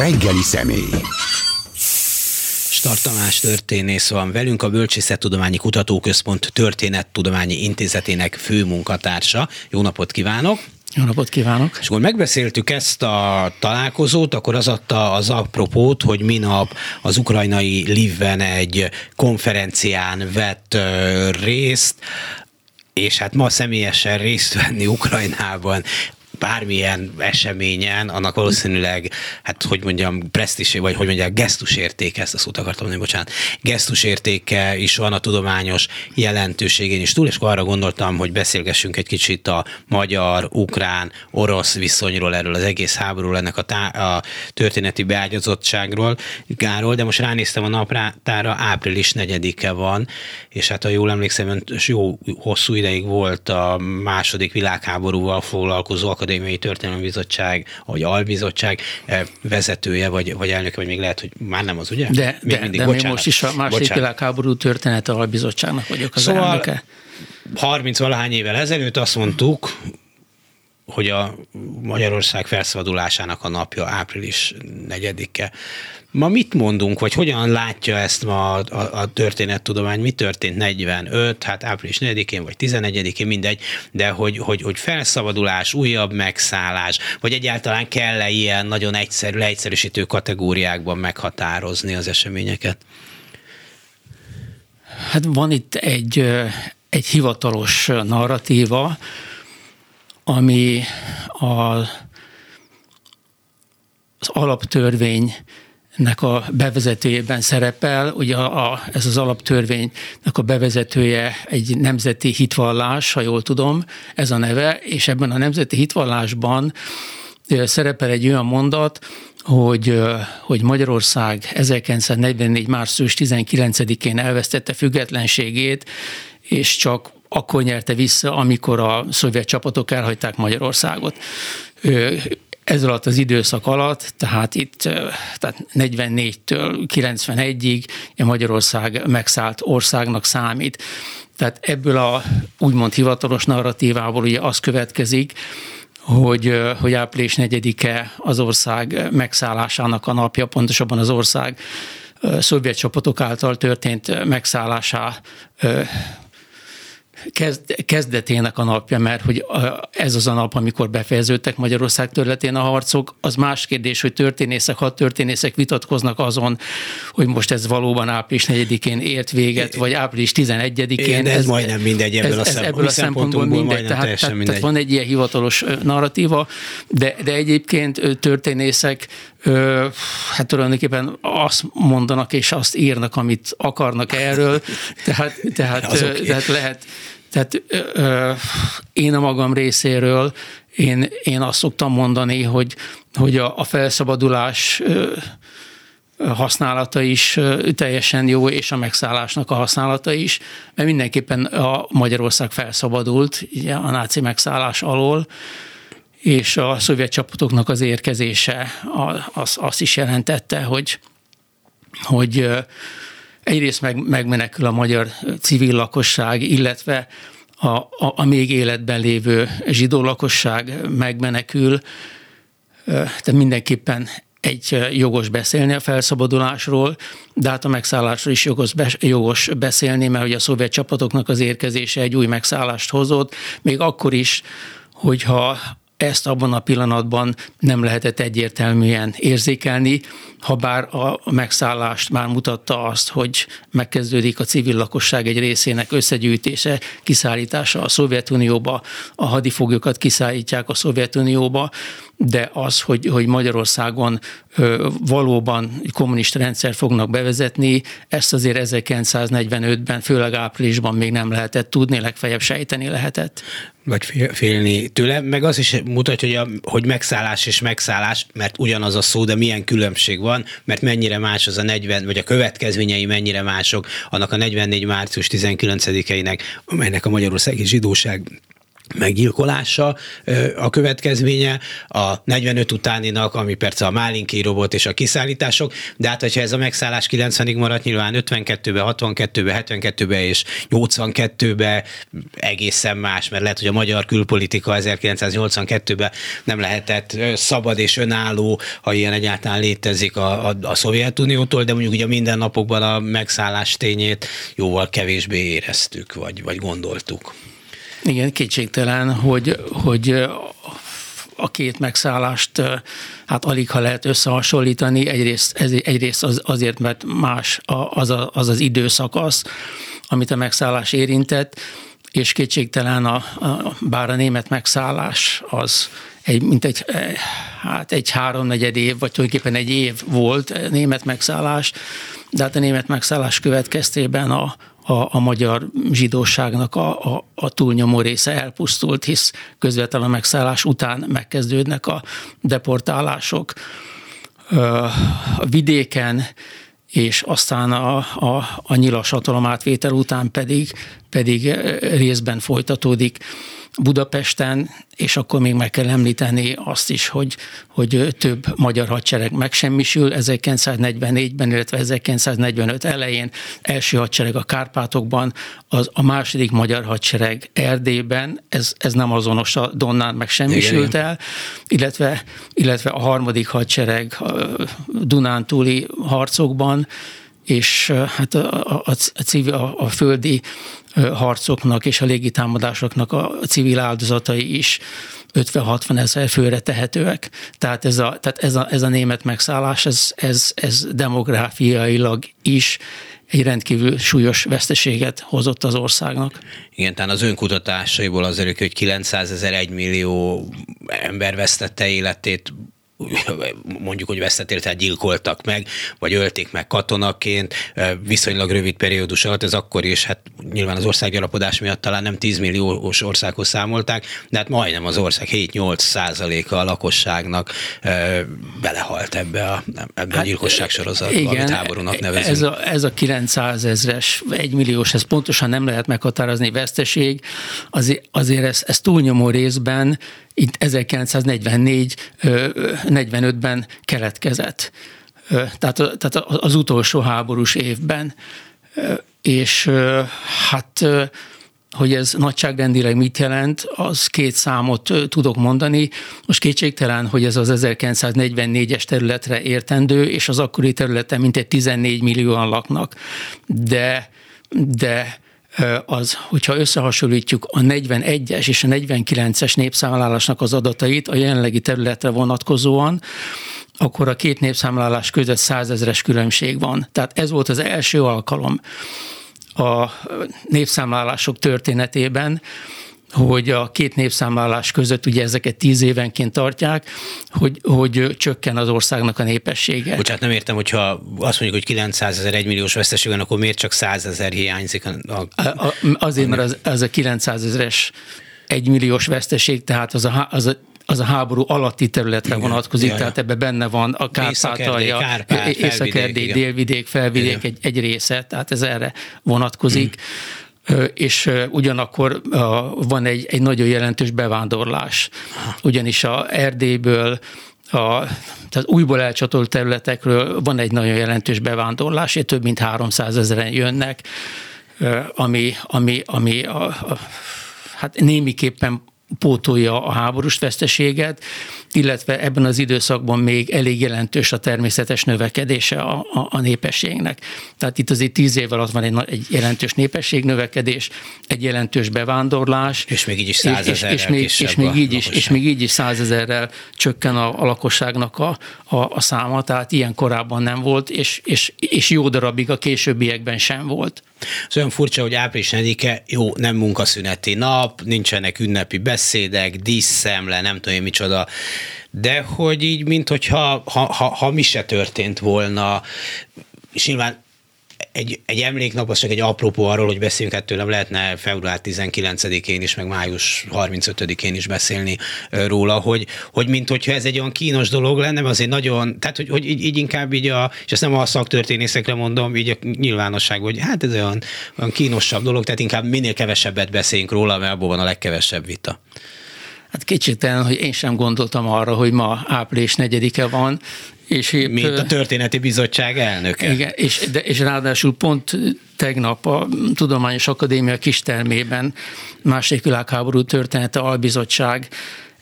reggeli személy. Star Tamás történész van velünk, a Bölcsészettudományi Kutatóközpont Történettudományi Intézetének főmunkatársa. Jó napot kívánok! Jó napot kívánok! És akkor megbeszéltük ezt a találkozót, akkor az adta az apropót, hogy minap az ukrajnai Livben egy konferencián vett részt, és hát ma személyesen részt venni Ukrajnában bármilyen eseményen, annak valószínűleg, hát hogy mondjam, presztis, vagy hogy mondják, gesztusértéke, ezt a szót akartam mondani, bocsánat, gesztusértéke is van a tudományos jelentőségén is túl, és akkor arra gondoltam, hogy beszélgessünk egy kicsit a magyar, ukrán, orosz viszonyról, erről az egész háborúról, ennek a, tá- a történeti beágyazottságról, gáról, de most ránéztem a naprátára, április 4-e van, és hát ha jól emlékszem, jó hosszú ideig volt a második világháborúval foglalkozó Akadémiai Történelmi Bizottság, vagy Albizottság eh, vezetője, vagy, vagy elnöke, vagy még lehet, hogy már nem az, ugye? De, még de, mindig, de még most is a második világháború története Albizottságnak vagyok az szóval elnöke. 30 valahány évvel ezelőtt azt mondtuk, hogy a Magyarország felszabadulásának a napja április 4-e. Ma mit mondunk, vagy hogyan látja ezt ma a, a, a történettudomány? Mi történt 45, hát április 4-én, vagy 11-én, mindegy, de hogy, hogy, hogy felszabadulás, újabb megszállás, vagy egyáltalán kell-e ilyen nagyon egyszerű, leegyszerűsítő kategóriákban meghatározni az eseményeket? Hát van itt egy, egy hivatalos narratíva, ami a, az alaptörvény nek a bevezetőjében szerepel, ugye a, a, ez az alaptörvénynek a bevezetője egy nemzeti hitvallás, ha jól tudom, ez a neve, és ebben a nemzeti hitvallásban szerepel egy olyan mondat, hogy, hogy Magyarország 1944. március 19-én elvesztette függetlenségét, és csak akkor nyerte vissza, amikor a szovjet csapatok elhagyták Magyarországot. Ez alatt az időszak alatt, tehát itt tehát 44-től 91-ig Magyarország megszállt országnak számít. Tehát ebből a úgymond hivatalos narratívából ugye az következik, hogy, hogy április 4-e az ország megszállásának a napja, pontosabban az ország szovjet csapatok által történt megszállásá kezd, kezdetének a napja, mert hogy ez az a nap, amikor befejeződtek Magyarország területén a harcok, az más kérdés, hogy történészek, hat történészek vitatkoznak azon, hogy most ez valóban április 4-én ért véget, vagy április 11-én. ez, ez majdnem mindegy ebből, ez, a, szem, ebből a szempontból mindegy. Tehát, tehát, mindegy. tehát van egy ilyen hivatalos narratíva, de, de egyébként történészek hát tulajdonképpen azt mondanak és azt írnak, amit akarnak erről, tehát, tehát, tehát lehet, tehát ö, én a magam részéről, én, én azt szoktam mondani, hogy, hogy a, a felszabadulás ö, használata is teljesen jó, és a megszállásnak a használata is, mert mindenképpen a Magyarország felszabadult ugye, a náci megszállás alól, és a szovjet csapatoknak az érkezése az, azt is jelentette, hogy, hogy egyrészt meg, megmenekül a magyar civil lakosság, illetve a, a, a még életben lévő zsidó lakosság megmenekül, tehát mindenképpen egy jogos beszélni a felszabadulásról, de hát a megszállásról is jogos, jogos beszélni, mert hogy a szovjet csapatoknak az érkezése egy új megszállást hozott, még akkor is, hogyha ezt abban a pillanatban nem lehetett egyértelműen érzékelni, ha bár a megszállást már mutatta azt, hogy megkezdődik a civil lakosság egy részének összegyűjtése, kiszállítása a Szovjetunióba, a hadifoglyokat kiszállítják a Szovjetunióba, de az, hogy, hogy Magyarországon ö, valóban kommunista rendszer fognak bevezetni, ezt azért 1945-ben, főleg áprilisban még nem lehetett tudni, legfeljebb sejteni lehetett. Vagy félni tőle, meg az is mutatja, hogy, a, hogy megszállás és megszállás, mert ugyanaz a szó, de milyen különbség van, mert mennyire más az a 40, vagy a következményei mennyire mások annak a 44. március 19-einek, amelynek a Magyarországi Zsidóság meggyilkolása a következménye, a 45 utáninak, ami persze a Málinki robot és a kiszállítások, de hát hogyha ez a megszállás 90-ig maradt, nyilván 52-be, 62-be, 72-be és 82-be egészen más, mert lehet, hogy a magyar külpolitika 1982-ben nem lehetett szabad és önálló, ha ilyen egyáltalán létezik a, a, a Szovjetuniótól, de mondjuk ugye minden napokban a megszállás tényét jóval kevésbé éreztük, vagy, vagy gondoltuk. Igen, kétségtelen, hogy, hogy a két megszállást hát alig ha lehet összehasonlítani. Egyrészt, egyrészt az, azért, mert más az, a, az az időszakasz, amit a megszállás érintett, és kétségtelen a, a, bár a német megszállás az egy, mint egy, hát egy háromnegyed év, vagy tulajdonképpen egy év volt német megszállás, de hát a német megszállás következtében a, a, a magyar zsidóságnak a, a, a túlnyomó része elpusztult, hisz közvetlen a megszállás után megkezdődnek a deportálások. A vidéken és aztán a, a, a nyilas átvétel után pedig, pedig részben folytatódik Budapesten, és akkor még meg kell említeni azt is, hogy, hogy több magyar hadsereg megsemmisül 1944-ben, illetve 1945 elején, első hadsereg a Kárpátokban, az a második magyar hadsereg Erdélyben, ez, ez nem azonos a Donnán megsemmisült el, illetve, illetve a harmadik hadsereg a Dunántúli harcokban, és hát a, a, a, civil, a, a földi harcoknak és a légitámadásoknak a civil áldozatai is 50-60 ezer főre tehetőek. Tehát ez a, tehát ez a, ez a német megszállás, ez, ez, ez demográfiailag is egy rendkívül súlyos veszteséget hozott az országnak. Igen, tehát az önkutatásaiból az örök, hogy 900 ezer, 1 millió ember vesztette életét mondjuk, hogy vesztetért gyilkoltak meg, vagy ölték meg katonaként, viszonylag rövid periódus alatt, ez akkor is, hát nyilván az országgyarapodás miatt talán nem 10 milliós országhoz számolták, de hát majdnem az ország 7-8 százaléka a lakosságnak belehalt ebbe a, ebbe hát, a gyilkosság sorozatba, igen, amit háborúnak nevezünk. Ez a, ez a 900 ezres, 1 milliós, ez pontosan nem lehet meghatározni veszteség, azért, azért ez, ez túlnyomó részben itt 1944-45-ben keletkezett. Tehát, tehát az utolsó háborús évben. És hát hogy ez nagyságrendileg mit jelent, az két számot tudok mondani. Most kétségtelen, hogy ez az 1944-es területre értendő, és az akkori területen mintegy 14 millióan laknak. De, de az, hogyha összehasonlítjuk a 41-es és a 49-es népszámlálásnak az adatait a jelenlegi területre vonatkozóan, akkor a két népszámlálás között százezres különbség van. Tehát ez volt az első alkalom a népszámlálások történetében, hogy a két népszámlálás között, ugye ezeket tíz évenként tartják, hogy, hogy csökken az országnak a népessége. Bocsánat, nem értem, hogyha azt mondjuk, hogy 900 ezer egymilliós veszteség van, akkor miért csak 100 ezer hiányzik? A, a, a, azért, mert az, az a 900 ezeres egymilliós veszteség, tehát az a, az a az a háború alatti területre igen, vonatkozik, jaj, tehát ebbe benne van a Kárpátalja, Észak-Erdély, Délvidék, Felvidék egy, egy része, tehát ez erre vonatkozik. Mm és ugyanakkor van egy, egy nagyon jelentős bevándorlás. Ugyanis a Erdélyből a, tehát újból elcsatolt területekről van egy nagyon jelentős bevándorlás, és több mint 300 ezeren jönnek, ami, ami, ami a, a, hát némiképpen pótolja a háborús veszteséget, illetve ebben az időszakban még elég jelentős a természetes növekedése a, a, a népességnek. Tehát itt azért tíz év alatt van egy, egy jelentős népességnövekedés, egy jelentős bevándorlás. És még így is százezerrel és, és, még, és még így is, és még így is százezerrel csökken a, a lakosságnak a, a, a száma, tehát ilyen korábban nem volt, és, és, és jó darabig a későbbiekben sem volt. Ez olyan furcsa, hogy április 4 jó, nem munkaszüneti nap, nincsenek ünnepi beszédek, díszszemle, nem tudom én micsoda, de hogy így, mint hogyha ha, ha, ha mi se történt volna, és nyilván egy, egy emléknap, az csak egy apropó arról, hogy beszéljünk, hát tőlem lehetne február 19-én is, meg május 35-én is beszélni róla, hogy, hogy mint hogyha ez egy olyan kínos dolog lenne, azért nagyon, tehát hogy, hogy így, így inkább így a, és ezt nem a szaktörténészekre mondom, így a nyilvánosság, hogy hát ez olyan, olyan kínosabb dolog, tehát inkább minél kevesebbet beszéljünk róla, mert abból van a legkevesebb vita. Hát kétségtelen, hogy én sem gondoltam arra, hogy ma április negyedike van, és épp, Mint a történeti bizottság elnöke. Igen, és, de, és ráadásul pont tegnap a Tudományos Akadémia kistermében második világháború története albizottság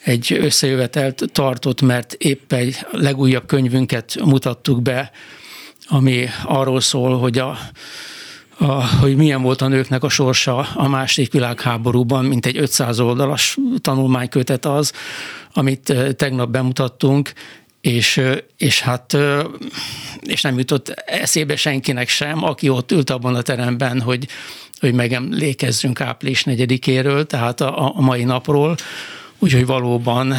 egy összejövetelt tartott, mert épp egy legújabb könyvünket mutattuk be, ami arról szól, hogy a a, hogy milyen volt a nőknek a sorsa a második világháborúban, mint egy 500 oldalas tanulmánykötet az, amit tegnap bemutattunk, és, és hát és nem jutott eszébe senkinek sem, aki ott ült abban a teremben, hogy, hogy megemlékezzünk április negyedikéről, tehát a, a mai napról, úgyhogy valóban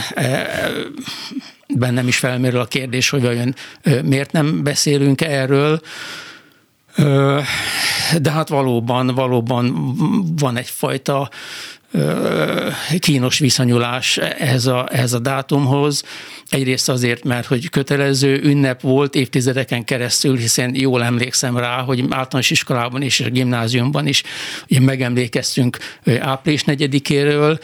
bennem is felmerül a kérdés, hogy vajon miért nem beszélünk erről, de hát valóban, valóban van egyfajta kínos viszonyulás ehhez a, ehhez a dátumhoz. Egyrészt azért, mert hogy kötelező ünnep volt évtizedeken keresztül, hiszen jól emlékszem rá, hogy általános iskolában és a gimnáziumban is ugye megemlékeztünk április negyedikéről,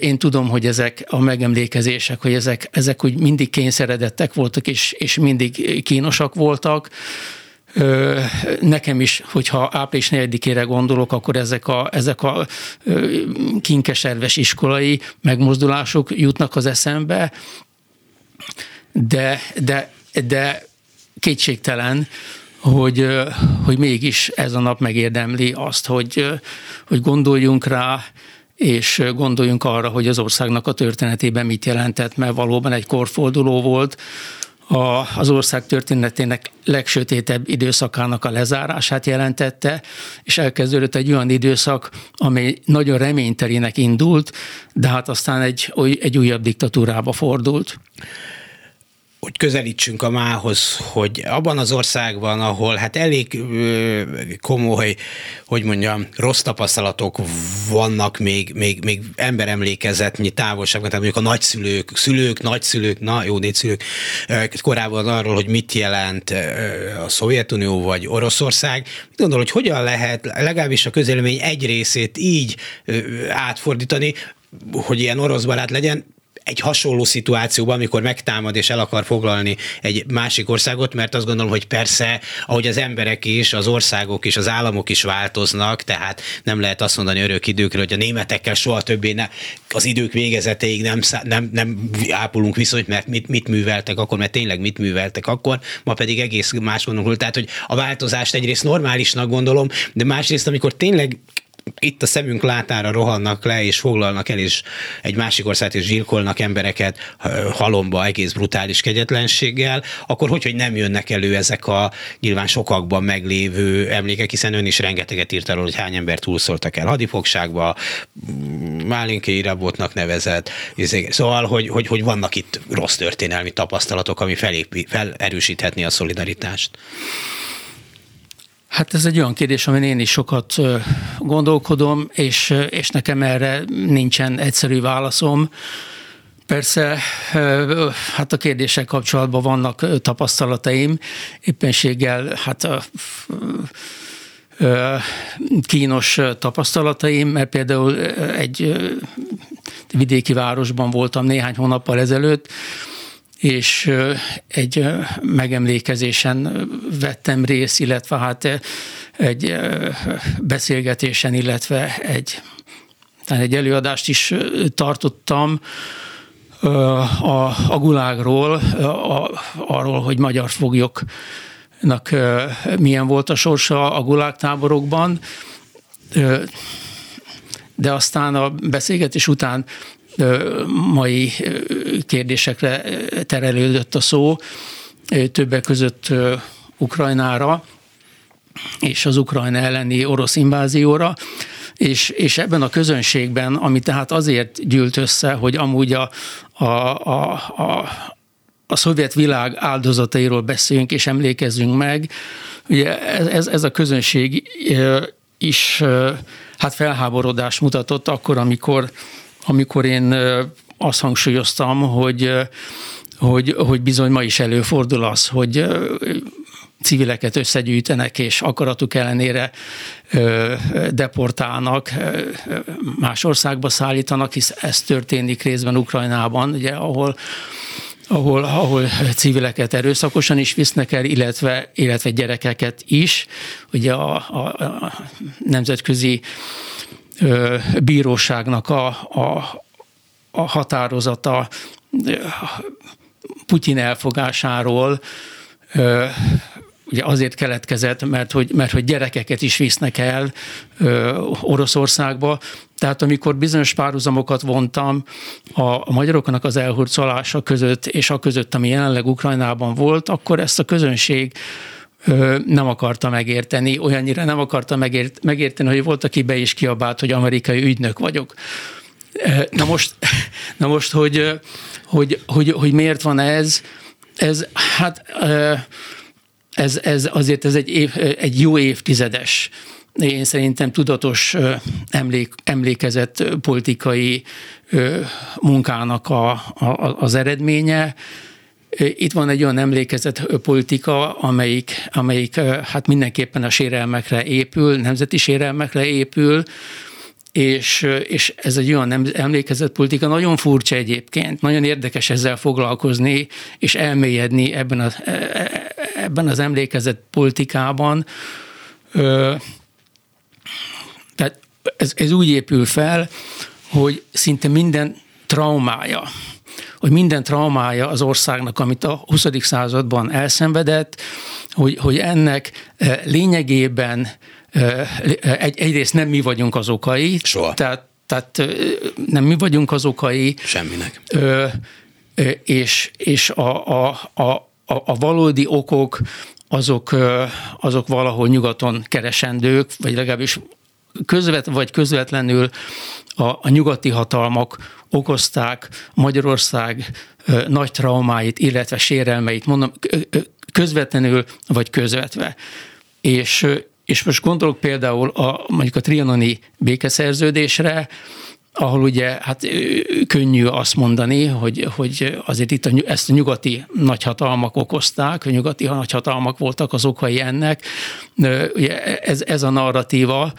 én tudom, hogy ezek a megemlékezések, hogy ezek, ezek úgy mindig kényszeredettek voltak, és, és mindig kínosak voltak. Nekem is, hogyha április 4-ére gondolok, akkor ezek a, ezek a kinkeserves iskolai megmozdulások jutnak az eszembe, de, de, de kétségtelen, hogy, hogy mégis ez a nap megérdemli azt, hogy, hogy gondoljunk rá, és gondoljunk arra, hogy az országnak a történetében mit jelentett, mert valóban egy korforduló volt, a, az ország történetének legsötétebb időszakának a lezárását jelentette, és elkezdődött egy olyan időszak, amely nagyon reménytelének indult, de hát aztán egy, egy újabb diktatúrába fordult hogy közelítsünk a mához, hogy abban az országban, ahol hát elég komoly, hogy mondjam, rossz tapasztalatok vannak még, még, még emberemlékezetnyi távolságban, tehát mondjuk a nagyszülők, szülők, nagyszülők, na jó, négyszülők korábban arról, hogy mit jelent a Szovjetunió vagy Oroszország. Gondol, hogy hogyan lehet legalábbis a közélemény egy részét így átfordítani, hogy ilyen orosz barát legyen, egy hasonló szituációban, amikor megtámad és el akar foglalni egy másik országot, mert azt gondolom, hogy persze, ahogy az emberek is, az országok is, az államok is változnak, tehát nem lehet azt mondani örök időkről, hogy a németekkel soha többé ne, az idők végezetéig nem, nem, nem ápolunk viszonyt, mert mit, mit műveltek akkor, mert tényleg mit műveltek akkor, ma pedig egész más gondolunk. Tehát, hogy a változást egyrészt normálisnak gondolom, de másrészt, amikor tényleg itt a szemünk látára rohannak le, és foglalnak el, és egy másik országot is zsírkolnak embereket halomba egész brutális kegyetlenséggel, akkor hogy, hogy nem jönnek elő ezek a nyilván sokakban meglévő emlékek, hiszen ön is rengeteget írt arról, hogy hány ember túlszoltak el hadifogságba, Málinké Irabotnak nevezett, izé, szóval, hogy, hogy, hogy vannak itt rossz történelmi tapasztalatok, ami felépi, felerősíthetni a szolidaritást. Hát ez egy olyan kérdés, amin én is sokat gondolkodom, és, és nekem erre nincsen egyszerű válaszom. Persze, hát a kérdések kapcsolatban vannak tapasztalataim, éppenséggel hát a, kínos tapasztalataim, mert például egy vidéki városban voltam néhány hónappal ezelőtt, és egy megemlékezésen vettem részt, illetve hát egy beszélgetésen, illetve egy, egy előadást is tartottam a, a gulágról, a, arról, hogy magyar foglyoknak milyen volt a sorsa a gulág táborokban, de aztán a beszélgetés után mai kérdésekre terelődött a szó, többek között Ukrajnára és az Ukrajna elleni orosz invázióra, és, és ebben a közönségben, ami tehát azért gyűlt össze, hogy amúgy a, a, a, a a szovjet világ áldozatairól beszéljünk és emlékezzünk meg. Ugye ez, ez a közönség is hát felháborodás mutatott akkor, amikor, amikor én azt hangsúlyoztam, hogy, hogy, hogy bizony ma is előfordul az, hogy civileket összegyűjtenek, és akaratuk ellenére deportálnak, más országba szállítanak, hisz ez történik részben Ukrajnában, ugye, ahol ahol, ahol civileket erőszakosan is visznek el, illetve, illetve gyerekeket is. Ugye a, a, a nemzetközi bíróságnak a, a, a határozata Putyin elfogásáról ugye azért keletkezett, mert hogy, mert hogy gyerekeket is visznek el ö, Oroszországba. Tehát amikor bizonyos párhuzamokat vontam a, a magyaroknak az elhurcolása között és a között, ami jelenleg Ukrajnában volt, akkor ezt a közönség nem akarta megérteni, olyannyira nem akarta megért, megérteni, hogy volt, aki be is kiabált, hogy amerikai ügynök vagyok. Na most, na most hogy, hogy, hogy, hogy miért van ez? Ez hát ez, ez azért ez egy, év, egy jó évtizedes én szerintem tudatos emlék, emlékezett politikai munkának a, a, az eredménye. Itt van egy olyan emlékezett politika, amelyik, amelyik hát mindenképpen a sérelmekre épül, nemzeti sérelmekre épül, és, és ez egy olyan emlékezett politika, nagyon furcsa egyébként, nagyon érdekes ezzel foglalkozni, és elmélyedni ebben, a, e, e, ebben az emlékezett politikában. Tehát ez, ez úgy épül fel, hogy szinte minden traumája, hogy minden traumája az országnak, amit a 20. században elszenvedett, hogy, hogy ennek lényegében egy, egyrészt nem mi vagyunk az okai. Soha. Tehát, tehát nem mi vagyunk az okai. Semminek. És, és a, a, a, a valódi okok azok, azok valahol nyugaton keresendők, vagy legalábbis közvet, vagy közvetlenül a, a nyugati hatalmak okozták Magyarország nagy traumáit, illetve sérelmeit, mondom, közvetlenül vagy közvetve. És, és most gondolok például a, mondjuk a trianoni békeszerződésre, ahol ugye hát könnyű azt mondani, hogy, hogy azért itt a, ezt a nyugati nagyhatalmak okozták, a nyugati nagyhatalmak voltak az okai ennek. Ugye ez, ez a narratíva,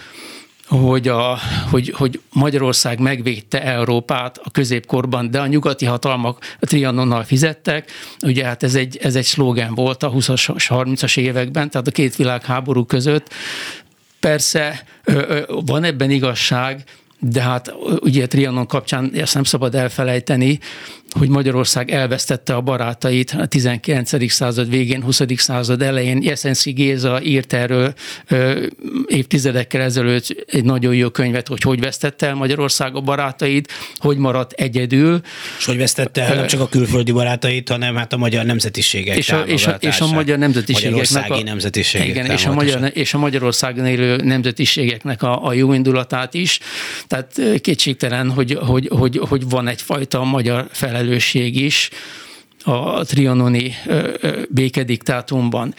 hogy, a, hogy, hogy Magyarország megvédte Európát a középkorban, de a nyugati hatalmak a Trianonnal fizettek. Ugye hát ez egy, ez egy szlógen volt a 20-as, 30-as években, tehát a két világháború között. Persze van ebben igazság, de hát ugye Trianon kapcsán ezt nem szabad elfelejteni, hogy Magyarország elvesztette a barátait a 19. század végén, 20. század elején. Jeszenszki Géza írt erről ö, évtizedekkel ezelőtt egy nagyon jó könyvet, hogy hogy vesztette el Magyarország a barátait, hogy maradt egyedül. És hogy vesztette el nem csak a külföldi barátait, hanem hát a magyar nemzetiségek és a, és a, és a magyar nemzetiségeknek a, nemzetiségek igen, és a, magyar, és a Magyarországon élő nemzetiségeknek a, a jó indulatát is. Tehát kétségtelen, hogy, hogy, hogy, hogy van egyfajta magyar fele felelősség is a trianoni békediktátumban.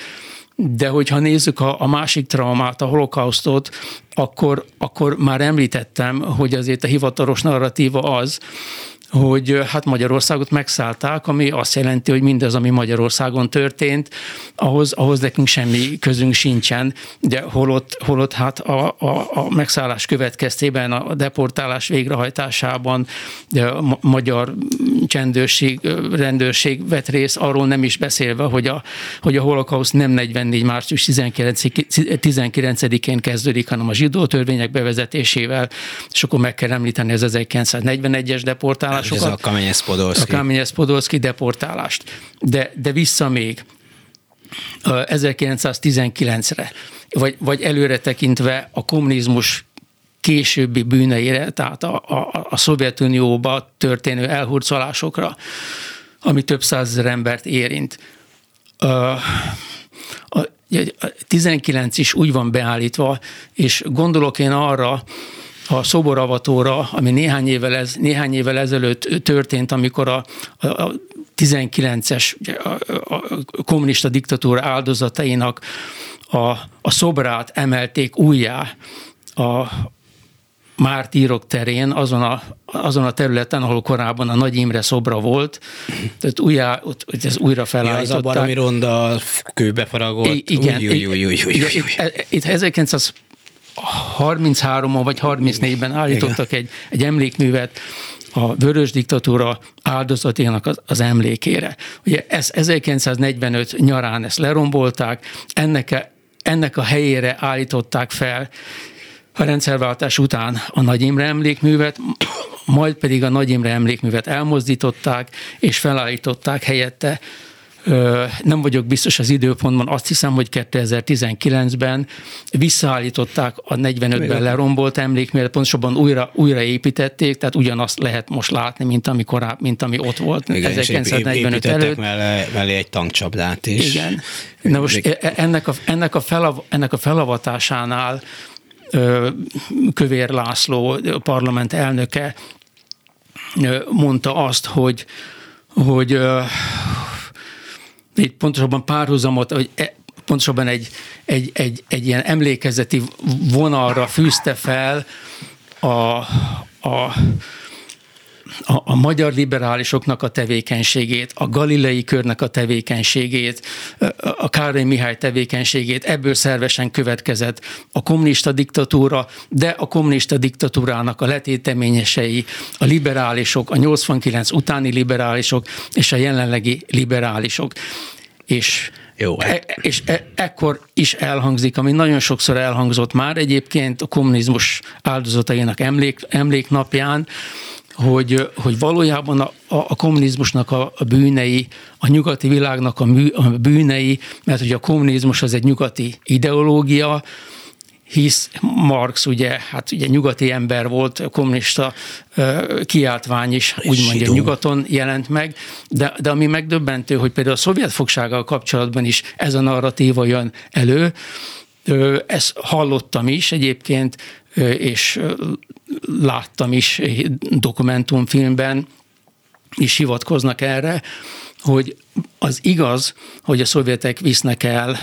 De hogyha nézzük a, a másik traumát, a holokausztot, akkor, akkor már említettem, hogy azért a hivatalos narratíva az, hogy hát Magyarországot megszállták, ami azt jelenti, hogy mindez, ami Magyarországon történt, ahhoz, ahhoz nekünk semmi közünk sincsen, de holott, holott hát a, a, a megszállás következtében, a deportálás végrehajtásában a magyar csendőrség, rendőrség vett részt, arról nem is beszélve, hogy a, hogy a holokauszt nem 44. március 19, 19-én kezdődik, hanem a zsidó törvények bevezetésével, és akkor meg kell említeni az 1941-es deportálás, deportálásokat. Ez a Kamenyes Podolszki. A Kamenyes Podolszki deportálást. De, de vissza még 1919-re, vagy, vagy előre tekintve a kommunizmus későbbi bűneire, tehát a, a, a Szovjetunióba történő elhurcolásokra, ami több százezer embert érint. A 19 is úgy van beállítva, és gondolok én arra, a szoboravatóra, ami néhány évvel, ez, néhány évvel ezelőtt történt, amikor a, a, a 19-es a kommunista diktatúra áldozatainak a, a szobrát emelték újjá a, mártírok terén, azon a, azon a területen, ahol korábban a Nagy Imre szobra volt, tehát újjá, ott, ott ez újra felállították. Ja, az a baromi ronda kőbe faragott. I- igen. Uj, uj, uj, uj, uj, uj. Itt 1933-ban vagy 34-ben állítottak egy, egy emlékművet, a vörös diktatúra áldozaténak az, az emlékére. Ugye ez 1945 nyarán ezt lerombolták, ennek a, ennek a helyére állították fel a rendszerváltás után a Nagy Imre emlékművet, majd pedig a Nagy Imre emlékművet elmozdították, és felállították helyette nem vagyok biztos az időpontban, azt hiszem, hogy 2019-ben visszaállították a 45-ben lerombolt emlékművet, pontosabban újra, újra építették, tehát ugyanazt lehet most látni, mint ami, korább, mint ami ott volt Igen, 1945 előtt. mellé, mellé egy tankcsapdát is. Igen. Na most e, e, ennek a, ennek a, felav, ennek a felavatásánál Kövér László, parlament elnöke mondta azt, hogy, hogy itt pontosabban párhuzamot, hogy e, pontosabban egy, egy, egy, egy ilyen emlékezeti vonalra fűzte fel a, a a, a magyar liberálisoknak a tevékenységét, a galilei körnek a tevékenységét, a Károly Mihály tevékenységét, ebből szervesen következett a kommunista diktatúra, de a kommunista diktatúrának a letéteményesei, a liberálisok, a 89 utáni liberálisok és a jelenlegi liberálisok. És jó. E, és e, ekkor is elhangzik, ami nagyon sokszor elhangzott már egyébként a kommunizmus áldozatainak emlék, emléknapján, hogy, hogy valójában a, a kommunizmusnak a, a bűnei, a nyugati világnak a, mű, a bűnei, mert hogy a kommunizmus az egy nyugati ideológia, hisz Marx ugye, hát ugye nyugati ember volt, kommunista kiáltvány is úgymond nyugaton jelent meg, de, de ami megdöbbentő, hogy például a szovjet fogsággal kapcsolatban is ez a narratíva jön elő, ezt hallottam is egyébként, és láttam is dokumentumfilmben, is hivatkoznak erre, hogy az igaz, hogy a szovjetek visznek el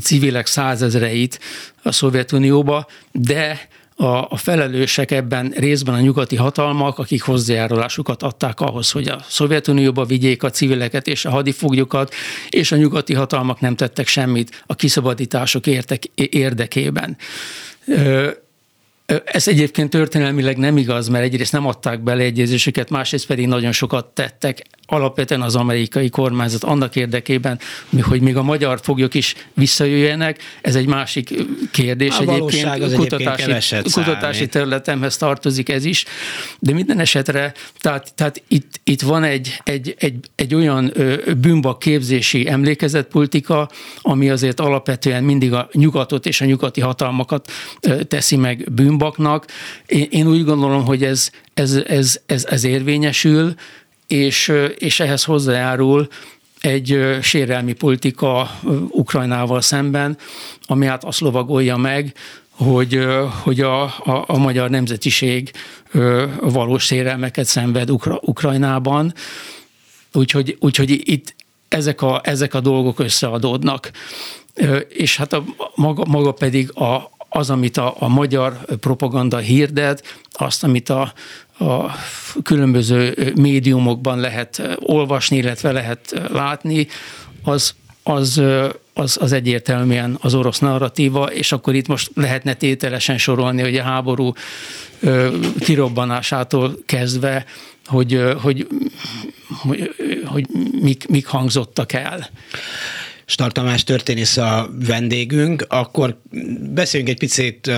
civilek százezreit a Szovjetunióba, de a, a felelősek ebben részben a nyugati hatalmak, akik hozzájárulásukat adták ahhoz, hogy a Szovjetunióba vigyék a civileket és a hadifoglyokat, és a nyugati hatalmak nem tettek semmit a kiszabadítások érdekében. Ez egyébként történelmileg nem igaz, mert egyrészt nem adták beleegyezésüket, másrészt pedig nagyon sokat tettek alapvetően az amerikai kormányzat annak érdekében, hogy még a magyar foglyok is visszajöjjenek. Ez egy másik kérdés a egyébként. Kutatási, egyébként kutatási területemhez tartozik ez is. De minden esetre, tehát, tehát itt, itt van egy, egy, egy, egy olyan bűnbak képzési emlékezetpolitika, ami azért alapvetően mindig a nyugatot és a nyugati hatalmakat teszi meg bűnbaknak. Én, én úgy gondolom, hogy ez, ez, ez, ez, ez érvényesül, és, és ehhez hozzájárul egy sérelmi politika Ukrajnával szemben, ami hát azt lovagolja meg, hogy, hogy a, a, a magyar nemzetiség valós sérelmeket szenved Ukra, Ukrajnában. Úgyhogy, úgyhogy itt ezek a, ezek a dolgok összeadódnak. És hát a, maga, maga pedig a, az, amit a, a magyar propaganda hirdet, azt, amit a, a különböző médiumokban lehet olvasni, illetve lehet látni, az, az, az, az egyértelműen az orosz narratíva, és akkor itt most lehetne tételesen sorolni, hogy a háború kirobbanásától kezdve, hogy, hogy, hogy, hogy mik, mik hangzottak el. Star Tamás történész a vendégünk, akkor beszéljünk egy picit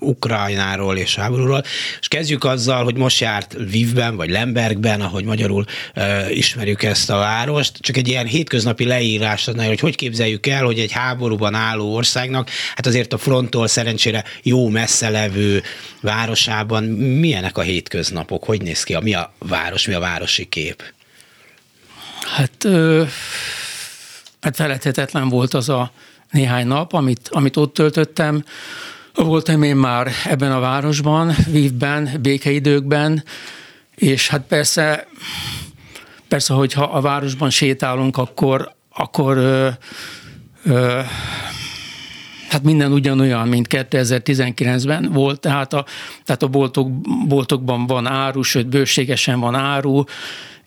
Ukrajnáról és háborúról, és kezdjük azzal, hogy most járt Lvivben, vagy Lembergben, ahogy magyarul uh, ismerjük ezt a várost, csak egy ilyen hétköznapi leírás adná, hogy hogy képzeljük el, hogy egy háborúban álló országnak, hát azért a fronttól szerencsére jó messze levő városában milyenek a hétköznapok, hogy néz ki, a, mi a város, mi a városi kép? Hát, ö, hát felejthetetlen volt az a néhány nap, amit, amit ott töltöttem. Voltam én már ebben a városban, Vívben, békeidőkben, és hát persze persze, hogyha a városban sétálunk, akkor, akkor ö, ö, hát minden ugyanolyan, mint 2019-ben volt, tehát a, tehát a boltok, boltokban van áru, sőt bőségesen van áru,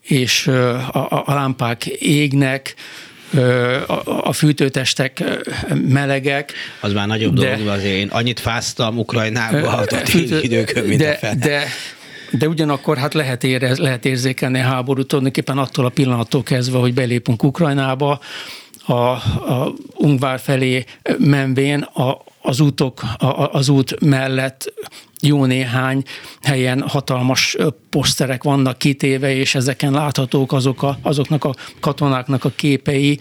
és a, a lámpák égnek, a, fűtőtestek melegek. Az már nagyobb de, dolog, azért én annyit fáztam Ukrajnába a időkön, mint de, a de, de ugyanakkor hát lehet, érez, lehet érzékelni a háborút tulajdonképpen attól a pillanattól kezdve, hogy belépünk Ukrajnába, a, a Ungvár felé menvén a, az, útok, a, az út mellett jó néhány helyen hatalmas poszterek vannak kitéve, és ezeken láthatók azok a, azoknak a katonáknak a képei,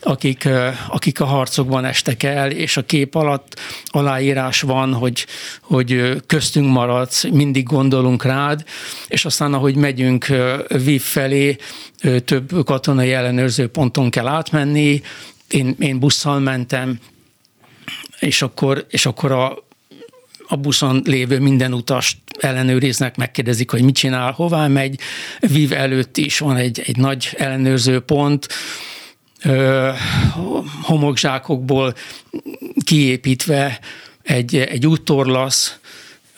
akik, akik a harcokban estek el, és a kép alatt aláírás van, hogy, hogy köztünk maradsz, mindig gondolunk rád, és aztán ahogy megyünk Viv felé, több katonai ellenőrző ponton kell átmenni, én, én busszal mentem, és akkor, és akkor a, a buszon lévő minden utast ellenőriznek, megkérdezik, hogy mit csinál, hová megy. Viv előtt is van egy, egy nagy ellenőrző pont, homokzsákokból kiépítve egy, egy úttorlasz,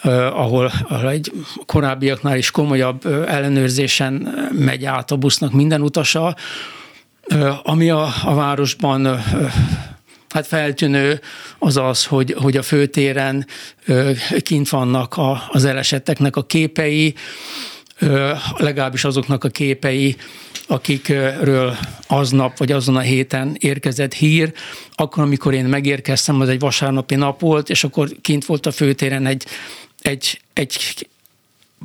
ahol, ahol egy korábbiaknál is komolyabb ellenőrzésen megy át a busznak minden utasa, ami a, a városban hát feltűnő az az, hogy, hogy a főtéren kint vannak a, az elesetteknek a képei, legalábbis azoknak a képei, akikről aznap vagy azon a héten érkezett hír. Akkor, amikor én megérkeztem, az egy vasárnapi nap volt, és akkor kint volt a főtéren egy, egy, egy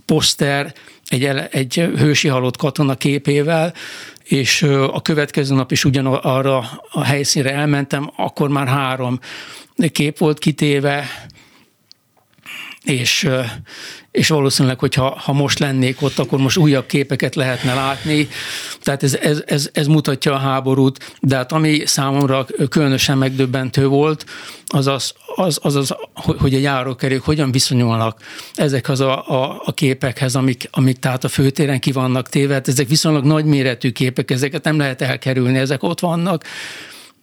poszter, egy, egy hősi halott katona képével, és a következő nap is ugyanarra a helyszínre elmentem, akkor már három kép volt kitéve, és, és valószínűleg, hogyha ha most lennék ott, akkor most újabb képeket lehetne látni. Tehát ez, ez, ez, ez mutatja a háborút, de hát ami számomra különösen megdöbbentő volt, az az, az, az, az hogy a járókerők hogyan viszonyulnak ezek az a, a, a képekhez, amik, amik tehát a főtéren ki vannak téve. Hát ezek viszonylag nagyméretű képek, ezeket nem lehet elkerülni, ezek ott vannak.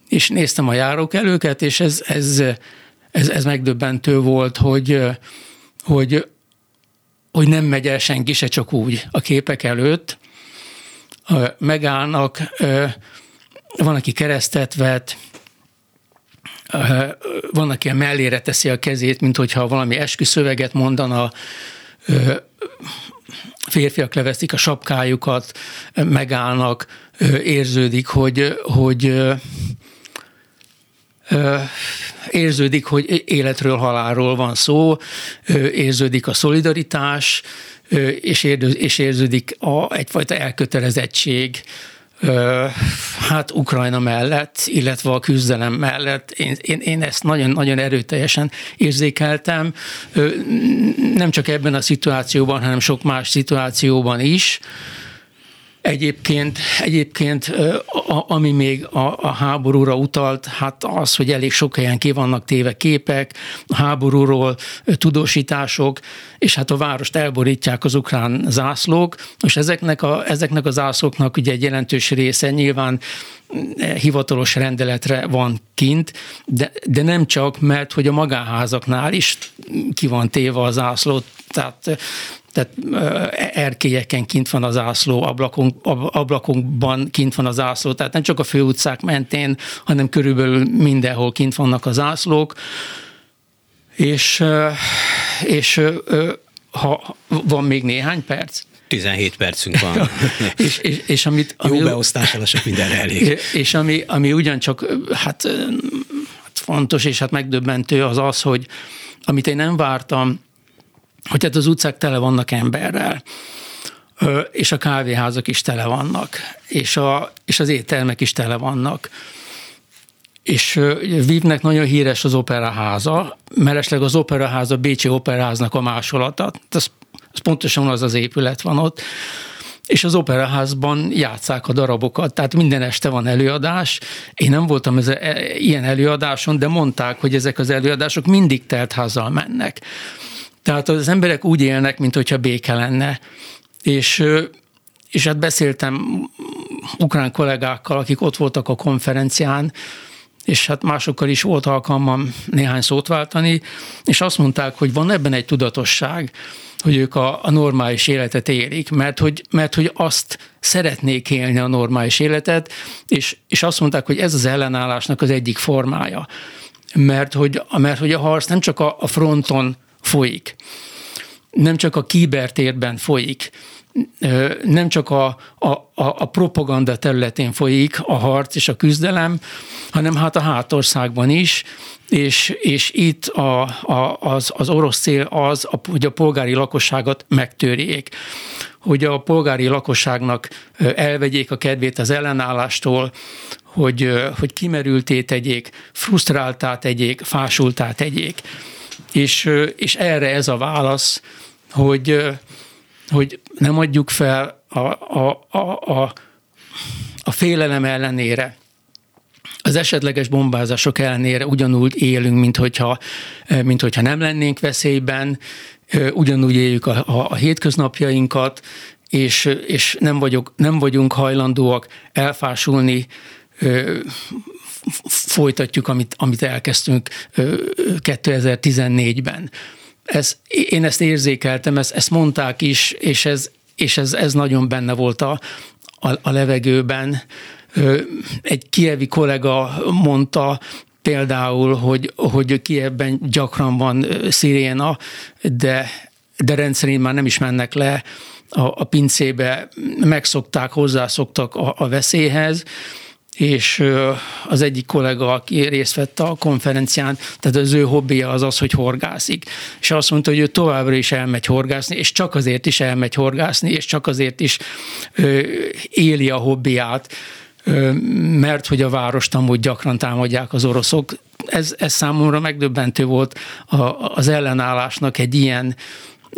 És néztem a járókelőket, és ez, ez, ez, ez megdöbbentő volt, hogy, hogy, hogy nem megy el senki se csak úgy a képek előtt, megállnak, van, aki keresztet vet, van, aki a mellére teszi a kezét, mint hogyha valami esküszöveget mondana, férfiak leveszik a sapkájukat, megállnak, érződik, hogy, hogy érződik, hogy életről, halálról van szó, érződik a szolidaritás, és érződik a, egyfajta elkötelezettség, hát Ukrajna mellett, illetve a küzdelem mellett. Én, én, én ezt nagyon-nagyon erőteljesen érzékeltem, nem csak ebben a szituációban, hanem sok más szituációban is. Egyébként, egyébként a, ami még a, a háborúra utalt, hát az, hogy elég sok helyen ki vannak téve képek, a háborúról tudósítások, és hát a várost elborítják az ukrán zászlók, és ezeknek a, ezeknek a zászlóknak ugye egy jelentős része nyilván hivatalos rendeletre van kint, de, de nem csak, mert hogy a magánházaknál is ki van téve a zászló, tehát tehát erkélyeken kint van az ászló, ablakon, ablakokban kint van az ászló, tehát nem csak a főutcák mentén, hanem körülbelül mindenhol kint vannak az ászlók, és, és ha van még néhány perc, 17 percünk van. és, és, és amit, ami, Jó beosztással sok minden elég. És ami, ami ugyancsak hát, hát fontos és hát megdöbbentő az az, hogy amit én nem vártam, hogy hát az utcák tele vannak emberrel, és a kávéházak is tele vannak, és, a, és az éttermek is tele vannak. És Vívnek nagyon híres az operaháza, mellesleg az operaháza Bécsi operaháznak a másolata. Ez, ez pontosan az az épület van ott és az operaházban játszák a darabokat, tehát minden este van előadás. Én nem voltam ez, e, ilyen előadáson, de mondták, hogy ezek az előadások mindig teltházzal mennek. Tehát az emberek úgy élnek, mint hogyha béke lenne. És és hát beszéltem ukrán kollégákkal, akik ott voltak a konferencián, és hát másokkal is volt alkalmam néhány szót váltani, és azt mondták, hogy van ebben egy tudatosság, hogy ők a, a normális életet élik, mert hogy, mert hogy azt szeretnék élni a normális életet, és, és azt mondták, hogy ez az ellenállásnak az egyik formája. Mert hogy, mert hogy a harc nem csak a, a fronton folyik, nem csak a kibertérben folyik, nem csak a, a, a propaganda területén folyik a harc és a küzdelem, hanem hát a hátországban is, és, és itt a, a, az, az orosz cél az, hogy a polgári lakosságot megtörjék, hogy a polgári lakosságnak elvegyék a kedvét az ellenállástól, hogy, hogy kimerülté tegyék, frusztráltá tegyék, fásultá tegyék. És, és erre ez a válasz, hogy, hogy nem adjuk fel a, a, a, a, a félelem ellenére, az esetleges bombázások ellenére ugyanúgy élünk, mint hogyha, mint hogyha nem lennénk veszélyben, ugyanúgy éljük a, a, a hétköznapjainkat, és, és nem, vagyok, nem vagyunk hajlandóak elfásulni, folytatjuk, amit, amit elkezdtünk 2014-ben. Ez, én ezt érzékeltem, ezt, ezt mondták is, és ez, és ez, ez nagyon benne volt a, a, a levegőben. Egy kievi kollega mondta, például, hogy, hogy Kievben gyakran van sziréna, de, de rendszerint már nem is mennek le a, a pincébe, megszokták, hozzászoktak a, a veszélyhez, és az egyik kollega, aki részt vett a konferencián, tehát az ő hobbija az az, hogy horgászik. És azt mondta, hogy ő továbbra is elmegy horgászni, és csak azért is elmegy horgászni, és csak azért is éli a hobbiát, mert hogy a várost amúgy gyakran támadják az oroszok. Ez, ez számomra megdöbbentő volt az ellenállásnak egy ilyen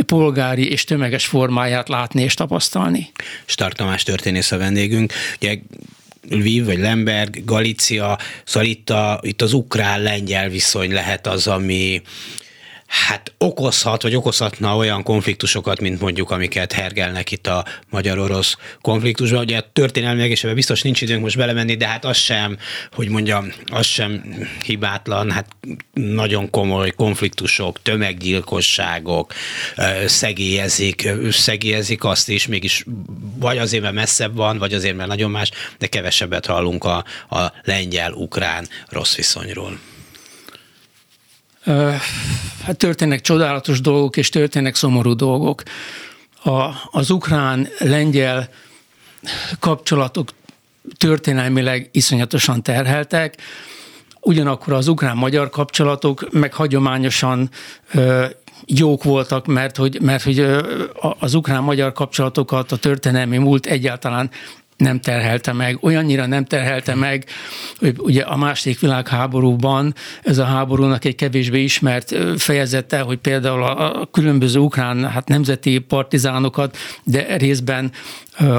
polgári és tömeges formáját látni és tapasztalni. Start Tamás történész a vendégünk. Ugye Lviv vagy Lemberg, Galícia, szóval itt, a, itt az ukrán-lengyel viszony lehet az, ami hát okozhat, vagy okozhatna olyan konfliktusokat, mint mondjuk, amiket hergelnek itt a magyar-orosz konfliktusban. Ugye történelmileg, és ebben biztos nincs időnk most belemenni, de hát az sem, hogy mondjam, az sem hibátlan, hát nagyon komoly konfliktusok, tömeggyilkosságok szegélyezik, szegélyezik azt is, mégis vagy azért, mert messzebb van, vagy azért, mert nagyon más, de kevesebbet hallunk a, a lengyel-ukrán rossz viszonyról. Hát történnek csodálatos dolgok, és történnek szomorú dolgok. A, az ukrán-lengyel kapcsolatok történelmileg iszonyatosan terheltek, ugyanakkor az ukrán-magyar kapcsolatok meg hagyományosan ö, jók voltak, mert hogy, mert hogy az ukrán-magyar kapcsolatokat a történelmi múlt egyáltalán nem terhelte meg, olyannyira nem terhelte meg, hogy ugye a második világháborúban ez a háborúnak egy kevésbé ismert fejezete, hogy például a, különböző ukrán hát nemzeti partizánokat, de részben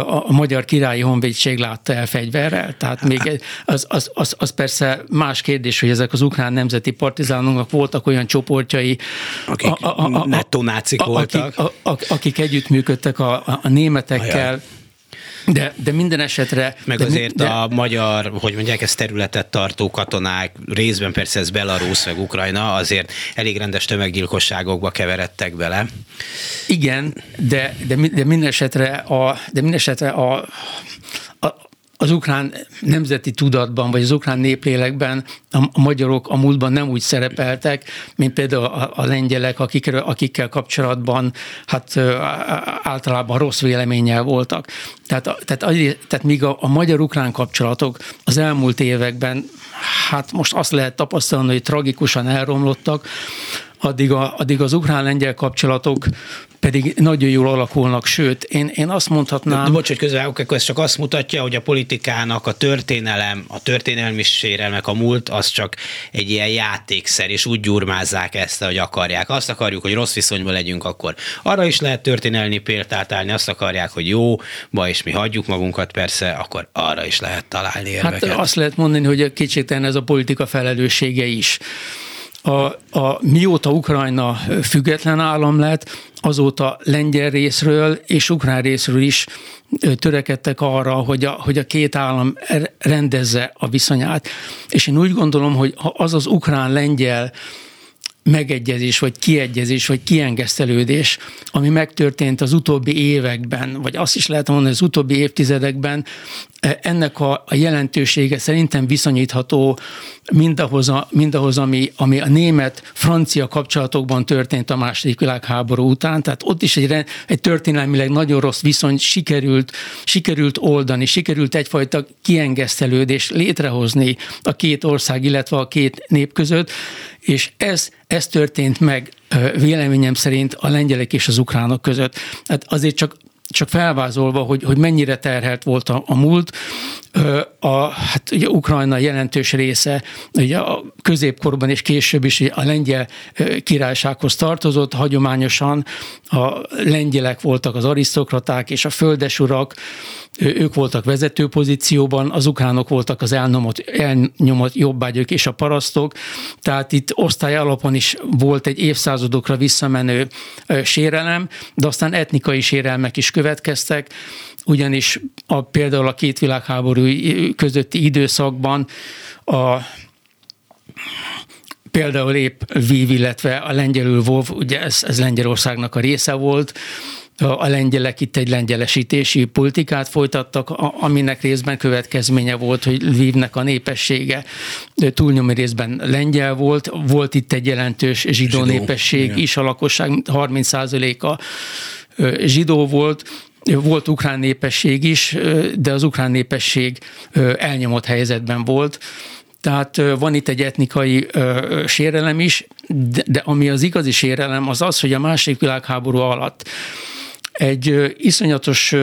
a magyar királyi honvédség látta el fegyverrel. Tehát még az, az, az, az persze más kérdés, hogy ezek az ukrán nemzeti partizánoknak voltak olyan csoportjai, akik a, a, a, nácik voltak. Akik, a, a, akik együttműködtek a, a németekkel, Ajaj de, de minden esetre... Meg de, azért de, a magyar, hogy mondják, ez területet tartó katonák, részben persze ez Belarus, meg Ukrajna, azért elég rendes tömeggyilkosságokba keveredtek bele. Igen, de, de, de minden esetre a, de minden esetre a, az ukrán nemzeti tudatban, vagy az ukrán néplélekben a, magyarok a múltban nem úgy szerepeltek, mint például a, a lengyelek, akikről, akikkel kapcsolatban hát általában rossz véleménnyel voltak. Tehát, tehát, tehát míg a, a magyar-ukrán kapcsolatok az elmúlt években, hát most azt lehet tapasztalni, hogy tragikusan elromlottak, addig, a, addig az ukrán-lengyel kapcsolatok pedig nagyon jól alakulnak, sőt, én, én azt mondhatnám... De, bocs, hogy közben, akkor ez csak azt mutatja, hogy a politikának a történelem, a történelmi sérelmek, a múlt, az csak egy ilyen játékszer, és úgy gyurmázzák ezt, hogy akarják. Azt akarjuk, hogy rossz viszonyban legyünk, akkor arra is lehet történelmi példát állni, azt akarják, hogy jó, ba és mi hagyjuk magunkat, persze, akkor arra is lehet találni érveket. Hát azt lehet mondani, hogy kétségtelen ez a politika felelőssége is a, a, mióta Ukrajna független állam lett, azóta lengyel részről és ukrán részről is törekedtek arra, hogy a, hogy a két állam rendezze a viszonyát. És én úgy gondolom, hogy az az ukrán-lengyel megegyezés, vagy kiegyezés, vagy kiengesztelődés, ami megtörtént az utóbbi években, vagy azt is lehet mondani, az utóbbi évtizedekben, e, ennek a, a jelentősége szerintem viszonyítható mindahhoz, a, mindahhoz ami, ami a német-francia kapcsolatokban történt a második világháború után. Tehát ott is egy, egy történelmileg nagyon rossz viszony sikerült, sikerült oldani, sikerült egyfajta kiengesztelődés létrehozni a két ország, illetve a két nép között, és ez, ez történt meg véleményem szerint a lengyelek és az ukránok között. Hát azért csak csak felvázolva, hogy, hogy mennyire terhelt volt a, a múlt, a, hát ugye Ukrajna jelentős része ugye a középkorban és később is a lengyel királysághoz tartozott, hagyományosan a lengyelek voltak az arisztokraták és a földesurak, ők voltak vezető pozícióban, az ukránok voltak az elnyomott, elnyomott jobbágyok és a parasztok, tehát itt osztály alapon is volt egy évszázadokra visszamenő sérelem, de aztán etnikai sérelmek is következtek, ugyanis a, például a két világháború közötti időszakban a például épp Vív, illetve a lengyelül Vov, ugye ez, ez Lengyelországnak a része volt, a lengyelek itt egy lengyelesítési politikát folytattak, aminek részben következménye volt, hogy Lvivnek a népessége túlnyomó részben lengyel volt, volt itt egy jelentős zsidó, zsidó népesség igen. is, a lakosság 30%-a zsidó volt, volt ukrán népesség is, de az ukrán népesség elnyomott helyzetben volt, tehát van itt egy etnikai ö, sérelem is, de, de ami az igazi sérelem, az az, hogy a második világháború alatt egy iszonyatos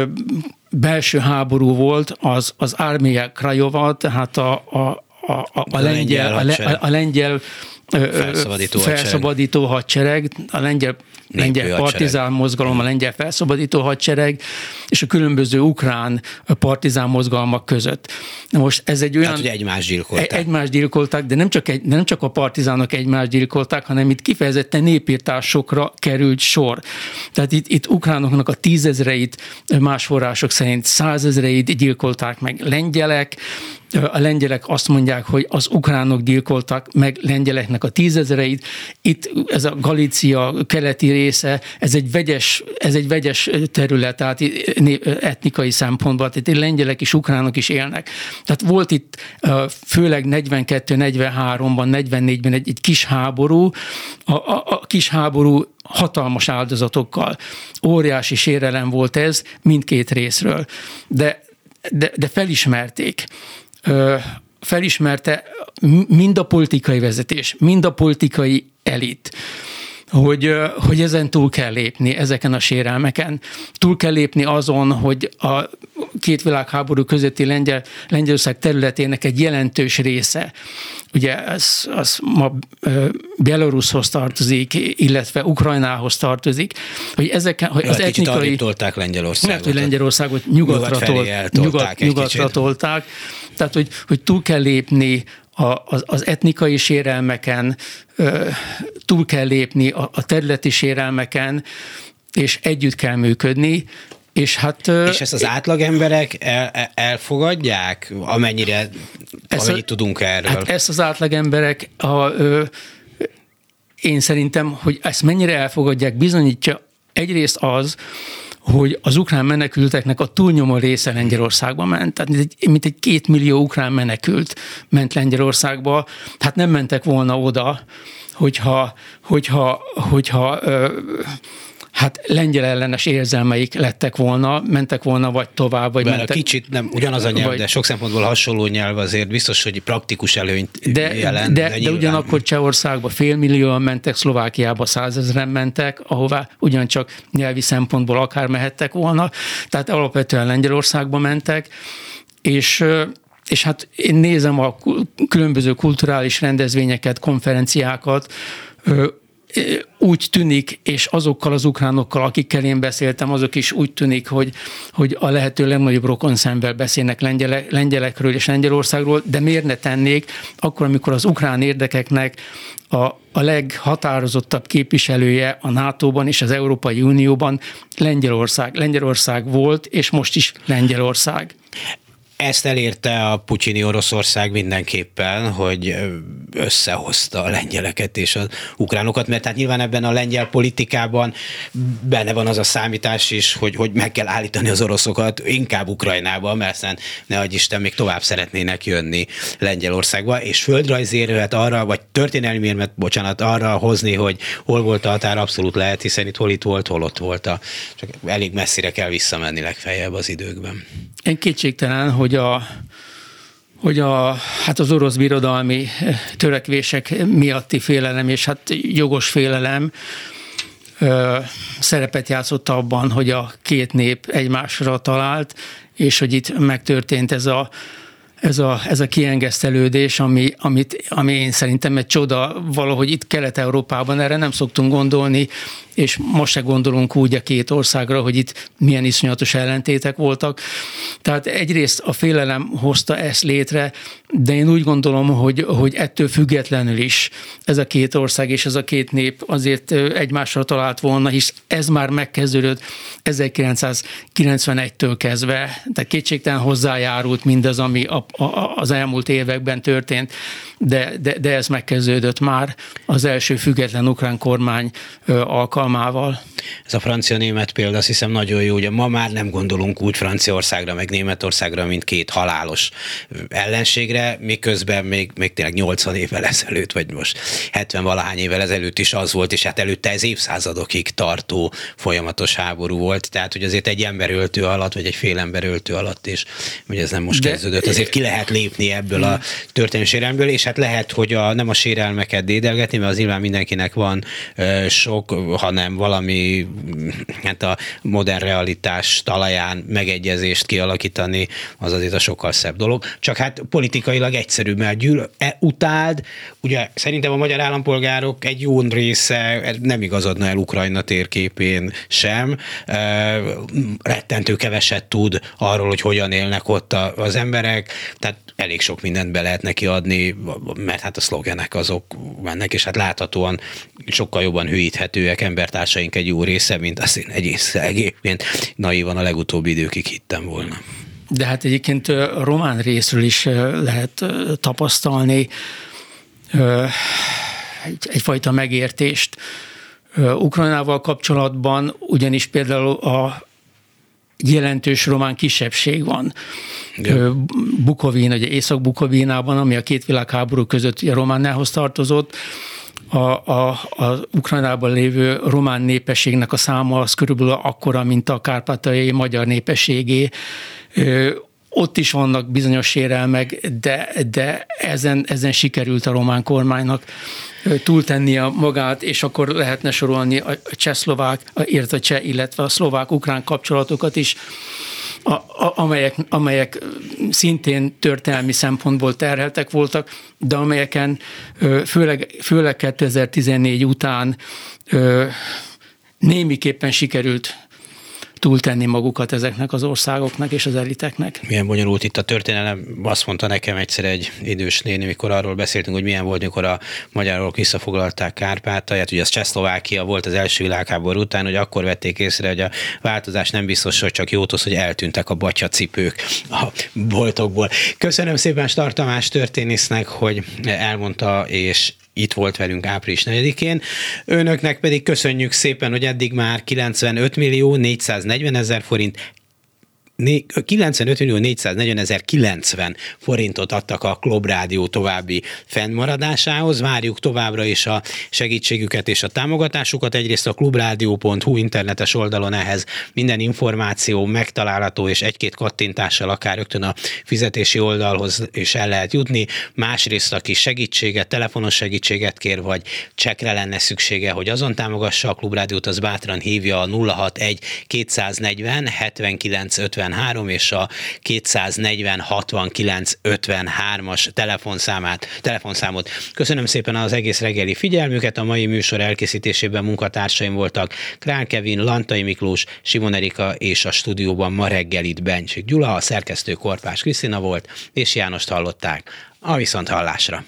belső háború volt az, az Armia Krajova, tehát a, a, a, a, a, lengyel, a, a, a lengyel felszabadító, felszabadító hadsereg, a lengyel lengyel partizán mozgalom, a lengyel felszabadító hadsereg, és a különböző ukrán partizán mozgalmak között. Most ez egy olyan... Tehát, hogy egymást gyilkolták. Egymást gyilkolták, de nem csak, egy, nem csak a partizánok egymást gyilkolták, hanem itt kifejezetten népírtásokra került sor. Tehát itt, itt ukránoknak a tízezreit, más források szerint százezreit gyilkolták meg lengyelek, a lengyelek azt mondják, hogy az ukránok gyilkoltak meg lengyeleknek a tízezereit. Itt ez a Galícia keleti része, ez egy vegyes, ez egy vegyes terület, tehát etnikai szempontból, tehát lengyelek és ukránok is élnek. Tehát volt itt főleg 42-43-ban, 44-ben egy, egy kis háború, a, a, a kis háború hatalmas áldozatokkal. Óriási sérelem volt ez mindkét részről. De, de, de felismerték, felismerte mind a politikai vezetés, mind a politikai elit, hogy, hogy ezen túl kell lépni, ezeken a sérelmeken. Túl kell lépni azon, hogy a két világháború közötti Lengyel, Lengyelország területének egy jelentős része, ugye ez az ma Belarushoz tartozik, illetve Ukrajnához tartozik, hogy ezeken, hogy az etnikai... tolták Lengyelországot. Mert, hogy Lengyelországot nyugatra, nyugat tolt, nyugat, nyugatra tolták, tehát hogy, hogy túl kell lépni a, az, az etnikai sérelmeken, túl kell lépni a, a területi sérelmeken, és együtt kell működni, és, hát, és ezt az átlag emberek el, elfogadják, amennyire, amennyit a, tudunk erről? Hát ezt az átlag emberek, a, ö, én szerintem, hogy ezt mennyire elfogadják, bizonyítja egyrészt az, hogy az ukrán menekülteknek a túlnyomó része Lengyelországba ment. Tehát mint egy két millió ukrán menekült ment Lengyelországba. Hát nem mentek volna oda, hogyha, hogyha, hogyha ö, hát lengyel ellenes érzelmeik lettek volna, mentek volna vagy tovább, vagy Bár mentek. kicsit nem ugyanaz a nyelv, vagy, de sok szempontból hasonló nyelv azért biztos, hogy praktikus előnyt de, jelent. De, de, de ugyanakkor Csehországba félmillióan mentek, Szlovákiába százezren mentek, ahová ugyancsak nyelvi szempontból akár mehettek volna, tehát alapvetően Lengyelországba mentek, és és hát én nézem a különböző kulturális rendezvényeket, konferenciákat, úgy tűnik, és azokkal az ukránokkal, akikkel én beszéltem, azok is úgy tűnik, hogy, hogy a lehető legnagyobb rokon szemvel beszélnek lengyelek, lengyelekről és Lengyelországról, de miért ne tennék, akkor, amikor az ukrán érdekeknek a, a leghatározottabb képviselője a NATO-ban és az Európai Unióban Lengyelország. Lengyelország volt, és most is Lengyelország. Ezt elérte a putyini Oroszország mindenképpen, hogy összehozta a lengyeleket és az ukránokat, mert hát nyilván ebben a lengyel politikában benne van az a számítás is, hogy, hogy meg kell állítani az oroszokat inkább Ukrajnába, mert aztán ne adj Isten, még tovább szeretnének jönni Lengyelországba, és földrajzérvet arra, vagy történelmi érmet, bocsánat, arra hozni, hogy hol volt a határ, abszolút lehet, hiszen itt hol itt volt, hol ott volt a, csak elég messzire kell visszamenni legfeljebb az időkben. Én kétségtelen, hogy a hogy a, hát az orosz birodalmi törekvések miatti félelem, és hát jogos félelem ö, szerepet játszott abban, hogy a két nép egymásra talált, és hogy itt megtörtént ez a ez a, ez a kiengesztelődés, ami, amit, ami én szerintem egy csoda, valahogy itt Kelet-Európában erre nem szoktunk gondolni, és most se gondolunk úgy a két országra, hogy itt milyen iszonyatos ellentétek voltak. Tehát egyrészt a félelem hozta ezt létre, de én úgy gondolom, hogy, hogy ettől függetlenül is ez a két ország és ez a két nép azért egymásra talált volna, hisz ez már megkezdődött 1991-től kezdve, de kétségtelen hozzájárult mindaz, ami a, a, az elmúlt években történt, de, de, de ez megkezdődött már az első független ukrán kormány alkalmával alkalmával. Ez a francia-német példa azt hiszem nagyon jó, ugye ma már nem gondolunk úgy Franciaországra, meg Németországra, mint két halálos ellenségre, miközben még, még tényleg 80 évvel ezelőtt, vagy most 70 valahány évvel ezelőtt is az volt, és hát előtte ez évszázadokig tartó folyamatos háború volt, tehát hogy azért egy emberöltő alatt, vagy egy fél emberöltő alatt is, hogy ez nem most De, kezdődött, azért ki lehet lépni ebből a történelmi sérelmből, és hát lehet, hogy a, nem a sérelmeket dédelgetni, mert az nyilván mindenkinek van sok, hanem hanem valami hát a modern realitás talaján megegyezést kialakítani, az azért a sokkal szebb dolog. Csak hát politikailag egyszerű, mert gyűl, e, utáld, ugye szerintem a magyar állampolgárok egy jó része nem igazodna el Ukrajna térképén sem, e, rettentő keveset tud arról, hogy hogyan élnek ott az emberek, tehát elég sok mindent be lehet neki adni, mert hát a szlogenek azok mennek, és hát láthatóan sokkal jobban hűíthetőek embertársaink egy jó része, mint azt én egész egyébként naivan a legutóbbi időkig hittem volna. De hát egyébként a román részről is lehet tapasztalni egyfajta megértést. Ukrajnával kapcsolatban ugyanis például a jelentős román kisebbség van. Igen. Bukovin, ugye Észak-Bukovinában, ami a két világháború között a Románához tartozott, a, a, a Ukrajnában lévő román népességnek a száma az körülbelül akkora, mint a kárpátaljai magyar népességé ott is vannak bizonyos sérelmek, de, de ezen, ezen sikerült a román kormánynak túltennie magát, és akkor lehetne sorolni a csehszlovák, illetve cseh, illetve a szlovák-ukrán kapcsolatokat is, a, a, amelyek, amelyek szintén történelmi szempontból terheltek voltak, de amelyeken főleg, főleg 2014 után némiképpen sikerült túltenni magukat ezeknek az országoknak és az eliteknek. Milyen bonyolult itt a történelem, azt mondta nekem egyszer egy idős néni, mikor arról beszéltünk, hogy milyen volt, mikor a magyarok visszafoglalták Kárpátalját, ugye az Csehszlovákia volt az első világháború után, hogy akkor vették észre, hogy a változás nem biztos, hogy csak jót hogy eltűntek a batyacipők a boltokból. Köszönöm szépen Startamás történésznek, hogy elmondta és itt volt velünk április 4-én. Önöknek pedig köszönjük szépen, hogy eddig már 95 millió 440 ezer forint 95 millió 440 ezer 90 forintot adtak a Klub Rádió további fennmaradásához. Várjuk továbbra is a segítségüket és a támogatásukat. Egyrészt a klubrádió.hu internetes oldalon ehhez minden információ megtalálható, és egy-két kattintással akár rögtön a fizetési oldalhoz is el lehet jutni. Másrészt, aki segítséget, telefonos segítséget kér, vagy csekre lenne szüksége, hogy azon támogassa a Klubrádiót, az bátran hívja a 061 240 79 50 53 és a 240 69 53-as telefonszámát, telefonszámot. Köszönöm szépen az egész reggeli figyelmüket, a mai műsor elkészítésében munkatársaim voltak Král Kevin, Lantai Miklós, Simon Erika és a stúdióban ma reggel itt Bencsik Gyula, a szerkesztő Korpás Krisztina volt, és Jánost hallották. A viszont hallásra.